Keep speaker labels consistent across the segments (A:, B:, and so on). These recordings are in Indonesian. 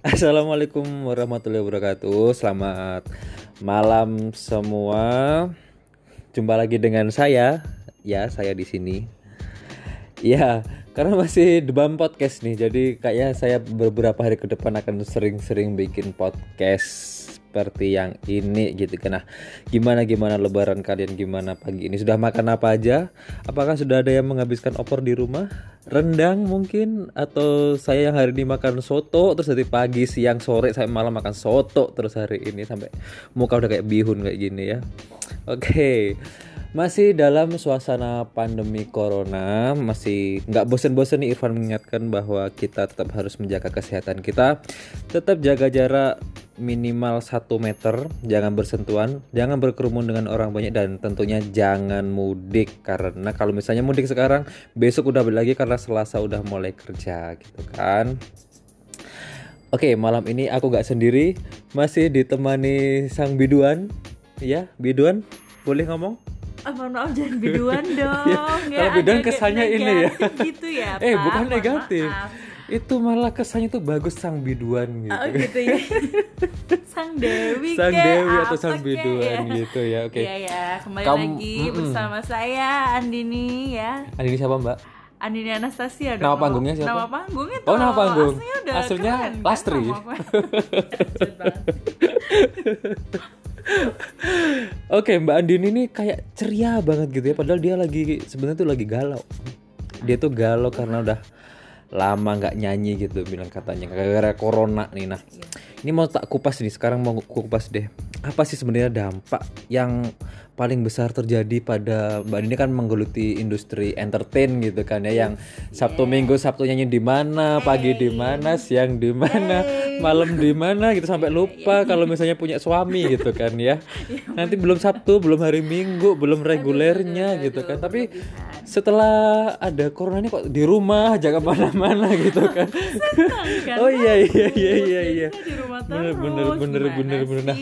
A: Assalamualaikum warahmatullahi wabarakatuh. Selamat malam semua. Jumpa lagi dengan saya. Ya, saya di sini. Ya, karena masih debam podcast nih. Jadi kayaknya saya beberapa hari ke depan akan sering-sering bikin podcast seperti yang ini gitu kan. Nah, gimana gimana lebaran kalian gimana pagi ini? Sudah makan apa aja? Apakah sudah ada yang menghabiskan opor di rumah? Rendang mungkin atau saya yang hari ini makan soto terus dari pagi, siang, sore saya malam makan soto terus hari ini sampai muka udah kayak bihun kayak gini ya. Oke. Okay. Masih dalam suasana pandemi corona, masih nggak bosen-bosen nih Irfan mengingatkan bahwa kita tetap harus menjaga kesehatan kita, tetap jaga jarak minimal 1 meter, jangan bersentuhan, jangan berkerumun dengan orang banyak dan tentunya jangan mudik karena kalau misalnya mudik sekarang besok udah lagi karena Selasa udah mulai kerja gitu kan. Oke, malam ini aku gak sendiri, masih ditemani sang biduan. Ya, biduan, boleh ngomong?
B: mohon maaf jangan biduan dong
A: ya, kalau biduan kesannya ini ya
B: gitu ya
A: eh bukan negatif maaf. Itu malah kesannya tuh bagus sang biduan gitu
B: oh gitu ya sang dewi
A: sang dewi atau sang biduan ya. gitu ya oke okay.
B: ya ya kembali Kamu, lagi mm -mm. bersama saya Andini ya
A: Andini siapa mbak
B: Andini Anastasia dong.
A: Nama panggungnya siapa?
B: Nama panggung itu.
A: Oh, nama panggung.
B: Aslinya udah
A: Aslinya
B: keren,
A: Lastri. Oke, Mbak Andin ini kayak ceria banget gitu ya. Padahal dia lagi sebenarnya tuh lagi galau. Dia tuh galau karena udah lama nggak nyanyi gitu bilang katanya. Gara-gara corona nih nah. Iya. ini mau tak kupas nih sekarang mau kupas deh. Apa sih sebenarnya dampak yang paling besar terjadi pada Mbak ini kan menggeluti industri entertain gitu kan ya yang Sabtu yeah. Minggu Sabtu nyanyi di mana, pagi di mana, siang di mana, malam di mana gitu sampai lupa kalau misalnya punya suami gitu kan ya. Iya, Nanti belum Sabtu, belum hari Minggu, belum regulernya gitu kan. Tapi setelah ada corona ini kok di rumah jangan mana-mana gitu kan.
B: kan
A: oh iya iya iya iya iya. Bener bener bener bener bener. Nah,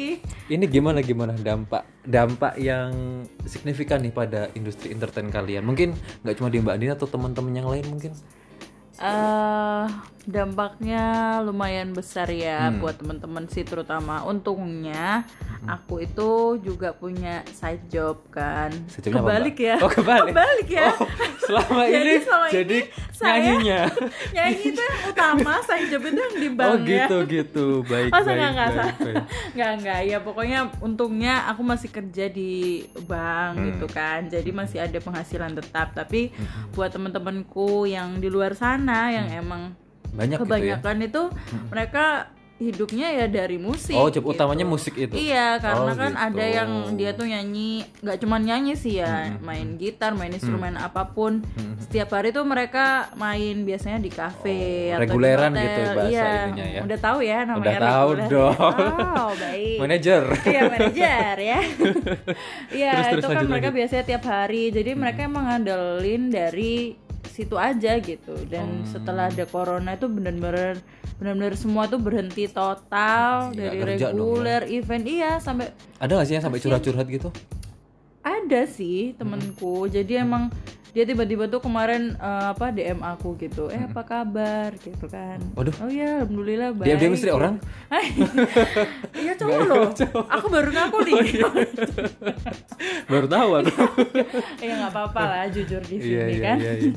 A: ini gimana gimana dampak dampak yang signifikan nih pada industri entertain kalian? Mungkin nggak cuma di Mbak Dina atau teman-teman yang lain mungkin?
B: Uh, dampaknya lumayan besar ya hmm. buat teman-teman sih terutama untungnya hmm. aku itu juga punya side job kan.
A: Sejobnya
B: kebalik
A: apa,
B: ya.
A: Oh kebalik.
B: Kebalik ya.
A: Oh, selama jadi ini selama jadi ini nyanyinya.
B: Nyanyi itu yang utama side job itu yang di bank
A: oh gitu ya. gitu baik
B: Masa
A: baik,
B: nggak nggak
A: baik,
B: nggak nggak. Ya pokoknya untungnya aku masih kerja di bank hmm. gitu kan. Jadi masih ada penghasilan tetap. Tapi hmm. buat teman-temanku yang di luar sana yang hmm. emang
A: banyak
B: kebanyakan
A: gitu ya?
B: itu mereka hidupnya ya dari musik.
A: Oh, gitu. utamanya musik itu.
B: Iya, karena oh, kan gitu. ada yang dia tuh nyanyi, nggak cuma nyanyi sih ya, hmm. main gitar, main instrumen hmm. apa pun. Hmm. Setiap hari tuh mereka main biasanya di kafe
A: oh, atau reguleran di gitu bahasa
B: iya.
A: ininya ya.
B: Udah tahu ya namanya
A: Udah tahu
B: reguler.
A: dong.
B: Oh, baik.
A: manager.
B: Iya, manager ya. Iya, itu kan mereka biasanya tiap hari. Jadi hmm. mereka emang ngandelin dari situ aja gitu dan hmm. setelah ada corona itu benar-benar benar-benar semua tuh berhenti total ya, dari reguler ya. event iya sampai
A: ada nggak sih yang sampai curhat-curhat gitu
B: ada sih temenku hmm. jadi emang dia tiba-tiba tuh kemarin uh, apa DM aku gitu. Eh apa kabar? Gitu kan.
A: Waduh.
B: Oh ya alhamdulillah baik
A: dia dia istri orang?
B: Iya cowok loh. aku baru ngaku nih. oh, iya.
A: baru tahu aku.
B: Ya nggak apa-apa lah jujur di
A: iya,
B: sini
A: iya,
B: kan.
A: iya, iya.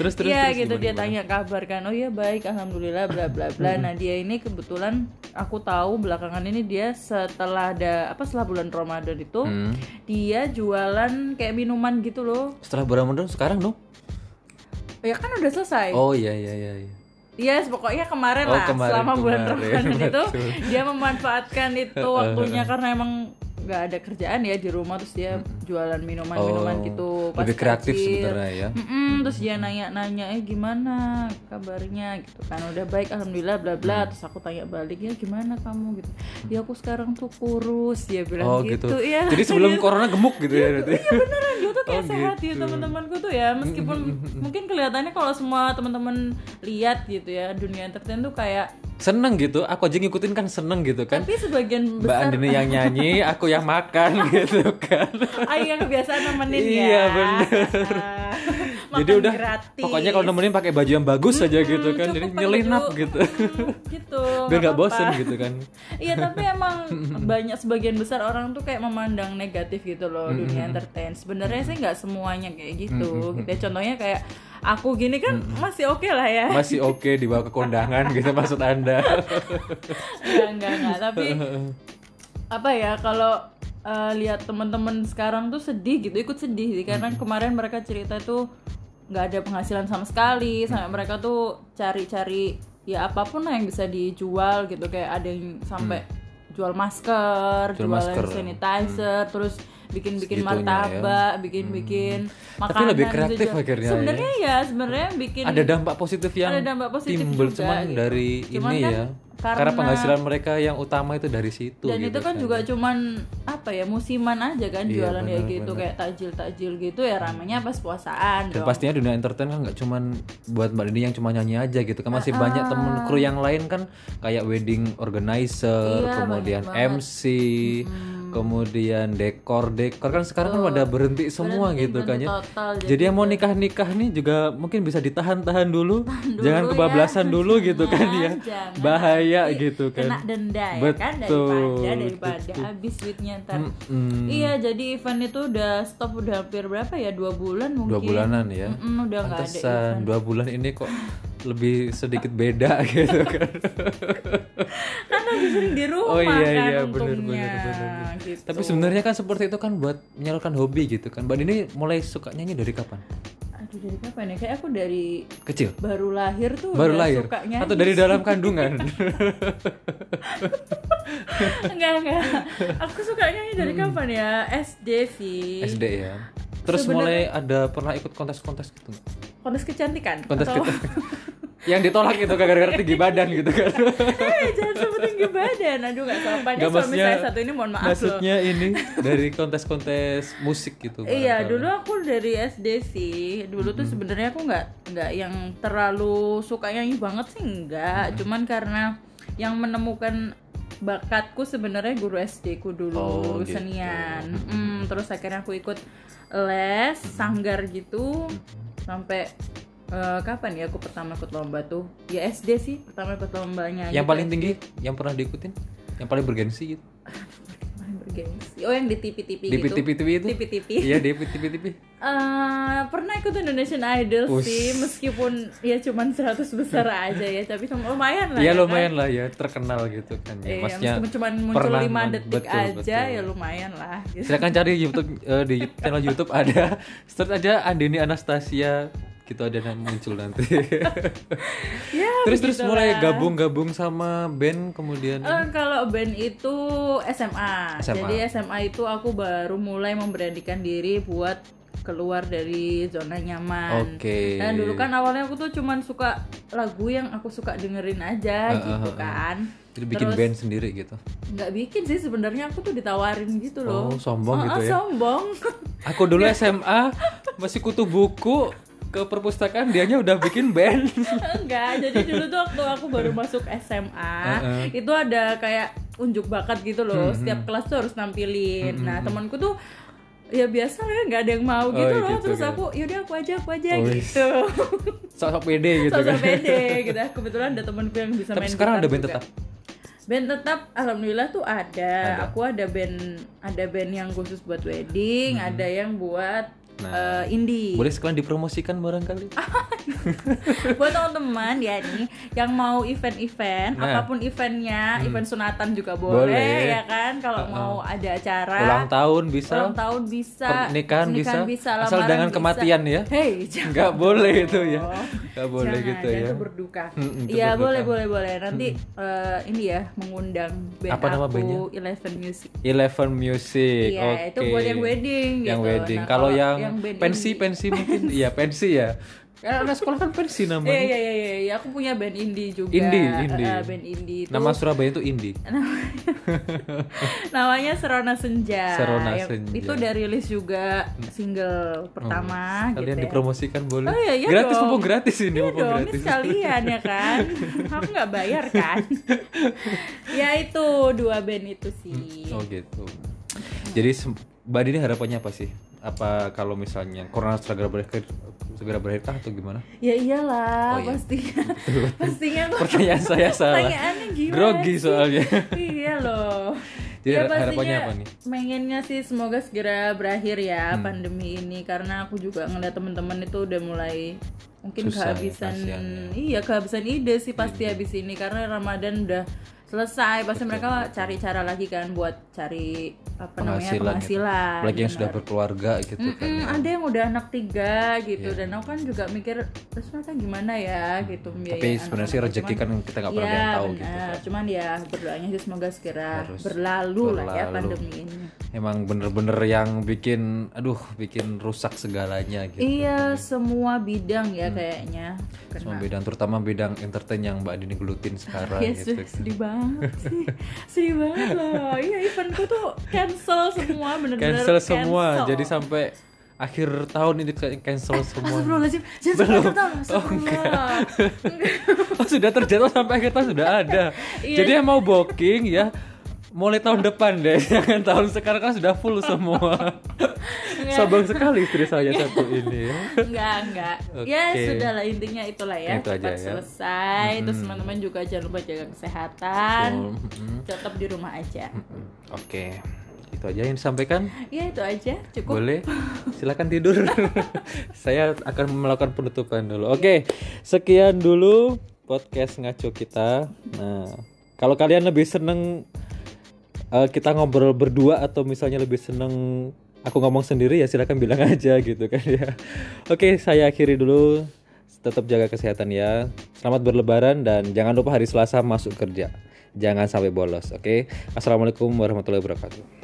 A: terus terus
B: iya
A: terus,
B: gitu
A: gimana,
B: dia
A: gimana?
B: tanya kabar kan. Oh iya baik alhamdulillah bla bla bla. Nah dia ini kebetulan aku tahu belakangan ini dia setelah ada apa setelah bulan Ramadan itu hmm. dia jualan kayak minuman gitu loh.
A: Setelah bulan Ramadan sekarang dong.
B: Ya kan udah selesai.
A: Oh iya iya iya, iya.
B: Yes, pokoknya kemarin
A: oh,
B: lah
A: kemarin,
B: selama bulan
A: kemarin,
B: Ramadan itu dia memanfaatkan itu waktunya karena emang nggak ada kerjaan ya di rumah terus dia jualan minuman-minuman
A: oh,
B: gitu
A: pas lebih kreatif sebenarnya ya.
B: Mm -mm, terus dia nanya-nanya eh gimana kabarnya? Gitu kan udah baik alhamdulillah bla bla hmm. terus aku tanya balik ya gimana kamu? Gitu ya aku sekarang tuh kurus dia bilang
A: oh,
B: gitu.
A: gitu.
B: ya
A: jadi sebelum corona gemuk gitu ya
B: berarti? iya beneran dia tuh kayak
A: oh,
B: sehat
A: gitu.
B: ya teman-temanku tuh ya meskipun mungkin kelihatannya kalau semua teman-teman lihat gitu ya dunia entertain tuh kayak
A: seneng gitu. Aku aja ngikutin kan seneng gitu kan.
B: Tapi sebagian besar
A: Mbak Andini yang nyanyi aku yang makan gitu kan.
B: Ayo yang kebiasaan nemenin
A: iya,
B: ya.
A: bener jadi udah
B: gratis.
A: pokoknya kalau nemenin pakai baju yang bagus aja gitu kan jadi nyelinap gitu
B: Hmm, gitu
A: biar nggak bosen gitu kan
B: Iya tapi emang banyak sebagian besar orang tuh kayak memandang negatif gitu loh dunia entertain. Sebenarnya sih nggak semuanya kayak gitu. Gitu ya. Contohnya kayak aku gini kan masih oke lah ya.
A: masih oke dibawa ke kondangan gitu maksud anda
B: Enggak enggak enggak. Tapi apa ya kalau eh, lihat teman-teman sekarang tuh sedih gitu, ikut sedih sih karena kemarin mereka cerita tuh nggak ada penghasilan sama sekali, sampai mereka tuh cari-cari ya apa pun lah yang bisa dijual gitu kayak ada yang sampai jual masker,
A: Jual
B: jual
A: masker.
B: sanitizer, terus bikin-bikin martabak, bikin-bikin makanan.
A: Tapi lebih
B: gitu
A: kreatif akhirnya ya.
B: Sebenarnya ya, sebenarnya bikin
A: ada dampak positif yang
B: Ada dampak positif
A: timbul
B: juga,
A: cuman
B: gitu.
A: dari
B: Cuman
A: ini
B: kan
A: ya
B: karena-
A: karena penghasilan mereka yang utama itu dari situ
B: dan
A: gitu
B: itu kan juga cuman apa ya musiman aja kan
A: Iya,
B: jualan kayak
A: benar,
B: gitu
A: benar.
B: kayak takjil takjil gitu ya ramenya pas puasaan
A: dan
B: dong.
A: pastinya dunia entertain kan nggak cuman buat mbak Dini yang cuma nyanyi aja gitu kan masih
B: Ah,
A: banyak temen kru yang lain kan kayak wedding organizer
B: Iya,
A: kemudian
B: banget.
A: Kemudian dekor dekor. Kan sekarang kan pada berhenti semua
B: Berhenti,
A: gitu kan ya.
B: total,
A: jadi yang mau nikah nikah nih juga mungkin bisa ditahan-tahan dulu,
B: dulu
A: jangan
B: ya.
A: kebablasan dulu gitu kan ya.
B: Jangan,
A: bahaya gitu kan.
B: kena denda ya kan
A: Betul,
B: daripada daripada habis duitnya ntar.
A: Mm,
B: iya jadi event itu udah stop udah hampir berapa ya? Dua bulan mungkin.
A: dua bulanan ya.
B: Mm-mm, udah nggak ada
A: dua bulan ini kok lebih sedikit beda gitu kan.
B: Kan lebih sering di rumah
A: Oh iya,
B: kan
A: iya, bener,
B: untungnya
A: bener, bener,
B: gitu.
A: tapi sebenarnya kan seperti itu kan buat menyalurkan hobi gitu kan. Mbak ini mulai suka nyanyi dari kapan?
B: Aduh dari kapan ya? Kayak aku dari
A: kecil?
B: baru lahir tuh
A: baru
B: udah
A: lahir?
B: suka nyanyi
A: atau dari dalam kandungan?
B: Enggak enggak. Aku suka nyanyi dari kapan ya? SD sih.
A: SD ya terus mulai ada pernah ikut kontes-kontes gitu
B: kontes kecantikan
A: kontes
B: atau
A: kita yang ditolak itu gara-gara tinggi badan gitu kan.
B: Eh jangan sebut tinggi badan. Aduh nggak sopan ya suami saya satu ini mohon maaf loh.
A: maksudnya ini dari kontes-kontes musik gitu
B: Iya dulu aku dari SD sih. Dulu tuh sebenarnya aku nggak nggak yang terlalu suka nyanyi banget sih nggak. Cuman karena yang menemukan bakatku sebenarnya guru SD ku dulu
A: Oh, gitu.
B: senian. Mm, terus akhirnya aku ikut les sanggar gitu. Sampai eh, kapan ya aku pertama ikut lomba tuh? Ya SD sih pertama ikut lombanya
A: yang
B: gitu.
A: paling tinggi yang pernah diikutin? Yang paling bergensi gitu
B: Bergengsi. oh yang di TV-TV
A: di
B: gitu
A: TV-TV itu
B: TV-TV
A: iya di TV-TV
B: Eh, pernah ikut Indonesian Idol
A: Us.
B: sih meskipun ya cuman 100 besar aja ya tapi lumayan lah
A: Iya
B: ya
A: lumayan lah ya terkenal gitu kan
B: kan?
A: ya maksudnya
B: meskipun cuma muncul
A: pernah
B: 5
A: man-
B: detik
A: betul,
B: aja
A: betul.
B: ya lumayan lah gitu.
A: silakan cari YouTube eh, di channel YouTube ada search aja Andini Anastasia gitu ada yang muncul nanti
B: ya
A: terus terus
B: begitulah.
A: mulai gabung-gabung sama band kemudian
B: Eh, kalau band itu SMA.
A: SMA.
B: Jadi SMA itu aku baru mulai memberanikan diri buat keluar dari zona nyaman.
A: Oke.
B: Dan dulu kan awalnya aku tuh cuman suka lagu yang aku suka dengerin aja
A: Eh,
B: gitu
A: eh, eh.
B: kan.
A: jadi bikin
B: Terus-
A: band sendiri gitu
B: nggak bikin sih sebenarnya aku tuh ditawarin gitu loh.
A: Oh, sombong
B: Oh,
A: gitu
B: oh,
A: ya.
B: Sombong.
A: aku dulu SMA masih kutu buku ke perpustakaan dianya udah bikin band
B: Enggak, jadi dulu tuh waktu aku baru masuk SMA,
A: Heeh.
B: itu ada kayak unjuk bakat gitu loh.
A: Hmm,
B: Setiap kelas tuh harus nampilin. Nah, temanku tuh ya biasa lah nggak ada yang mau
A: Oh,
B: gitu loh.
A: gitu,
B: Terus
A: gitu.
B: aku yaudah aku aja aku aja
A: Oh,
B: gitu.
A: sok-sok pede gitu
B: Sosok
A: kan
B: pede gitu. Kebetulan ada temanku yang bisa
A: tapi
B: main
A: sekarang ada band
B: juga.
A: tetap
B: Band tetap alhamdulillah tuh ada.
A: Ada.
B: Aku ada band ada band yang khusus buat wedding, ada yang buat
A: Nah.
B: eh, indie.
A: boleh sekalian dipromosikan barangkali?
B: Buat teman-teman ya nih yang mau event-event
A: Nah.
B: apa pun eventnya event sunatan juga
A: Boleh.
B: boleh, ya kan? Kalau mau ada acara.
A: Ulang tahun bisa.
B: Ulang tahun bisa.
A: Pernikahan bisa, asal
B: lamaran
A: jangan
B: bisa.
A: kematian ya.
B: Hei jangan.
A: Nggak boleh itu ya. Nggak boleh
B: Jangan,
A: gitu ya.
B: itu berduka iya
A: berduka.
B: boleh boleh boleh. Nanti eh, ini ya mengundang band
A: Apa nama
B: aku
A: bandnya?
B: Eleven Music.
A: Eleven Music
B: Iya,
A: oke
B: itu buat yang wedding
A: yang
B: gitu.
A: wedding.
B: Nah,
A: kalau yang,
B: yang band
A: pensi pensi mungkin iya pensi ya Karena sekolah kan pensi
B: Iya
A: namanya
B: iya iya iya iya. aku punya band indie juga.
A: Indie, indie.
B: Eh, band indie itu
A: nama Surabaya itu Indi
B: namanya Serona Senja.
A: Serona
B: Yang
A: Senja.
B: Itu udah rilis juga single pertama
A: kalian
B: gitu ya.
A: dipromosikan boleh
B: Oh, iya, iya
A: gratis
B: dong.
A: mumpung gratis ini
B: Iya
A: mumpung
B: dong, ini
A: gratis
B: sekalian ya kan. Aku nggak bayar kan. ya itu dua band itu sih.
A: oh gitu jadi Mbak Dini harapannya apa sih apa kalau misalnya corona segera berakhir segera berakhir kah atau gimana?
B: Ya iyalah,
A: Oh, iya.
B: pastinya. pastinya kok.
A: Pertanyaan saya salah.
B: Pertanyaannya gimana?
A: Grogi soalnya.
B: iya loh.
A: Jadi
B: ya
A: har- harapannya apa nih?
B: pengennya sih semoga segera berakhir ya
A: Hmm.
B: pandemi ini karena aku juga ngeliat teman-teman itu udah mulai mungkin
A: Susah ya,
B: kehabisan
A: kasihan ya.
B: iya kehabisan ide sih pasti habis ini karena Ramadan udah selesai pasti mereka cari cara lagi kan buat cari apa namanya
A: Penghasilan gitu.
B: penghasilan
A: Apalagi yang sudah berkeluarga gitu kan.
B: Mm-mm,
A: ya.
B: ada yang udah anak tiga gitu
A: Iya.
B: dan aku kan juga mikir terus mereka gimana ya gitu
A: Tapi sebenarnya sih rezeki kan kita nggak pernah ada
B: Iya,
A: yang tahu gitu
B: benar.
A: kan.
B: cuman ya berdoanya sih semoga segera
A: Harus
B: berlalu, lah ya pandemi ini
A: Emang bener-bener yang bikin aduh bikin rusak segalanya gitu.
B: iya semua bidang ya
A: Hmm.
B: kayaknya
A: Semua
B: kena
A: bidang terutama bidang entertain yang Mbak Dini gelutin sekarang
B: ya
A: gitu.
B: sedih, sedih banget sih sedih banget loh iya eventku tuh cancel semua bener-bener
A: Cancel semua.
B: cancel.
A: Jadi sampai akhir tahun ini cancel semua.
B: Astagfirullahaladzim, jangan sampai akhir tahun. Astagfirullah.
A: oh, sudah terjadwal sampai akhir tahun sudah ada.
B: Iya.
A: Jadi yang mau booking ya mulai tahun depan deh. Jangan tahun sekarang kan sudah full semua. Sabang sekali istri saya satu ini. ya.
B: Enggak, enggak. Ya
A: Oke.
B: sudah lah intinya itulah ya.
A: Itu aja
B: Cepat
A: ya.
B: selesai. Terus teman-teman juga jangan lupa jaga kesehatan.
A: Mm-mm.
B: Tetap di rumah aja.
A: Mm, Oke. Itu aja yang disampaikan.
B: Ya itu aja, cukup.
A: Boleh. Silakan tidur. Saya akan melakukan penutupan dulu. Oke. Sekian dulu podcast ngaco kita. Nah, kalau kalian lebih seneng eh, kita ngobrol berdua atau misalnya lebih seneng aku ngomong sendiri ya silakan bilang aja gitu kan ya. Oke, saya akhiri dulu. Tetap jaga kesehatan ya. Selamat berlebaran dan jangan lupa hari Selasa masuk kerja. Jangan sampai bolos, oke? Assalamualaikum warahmatullahi wabarakatuh.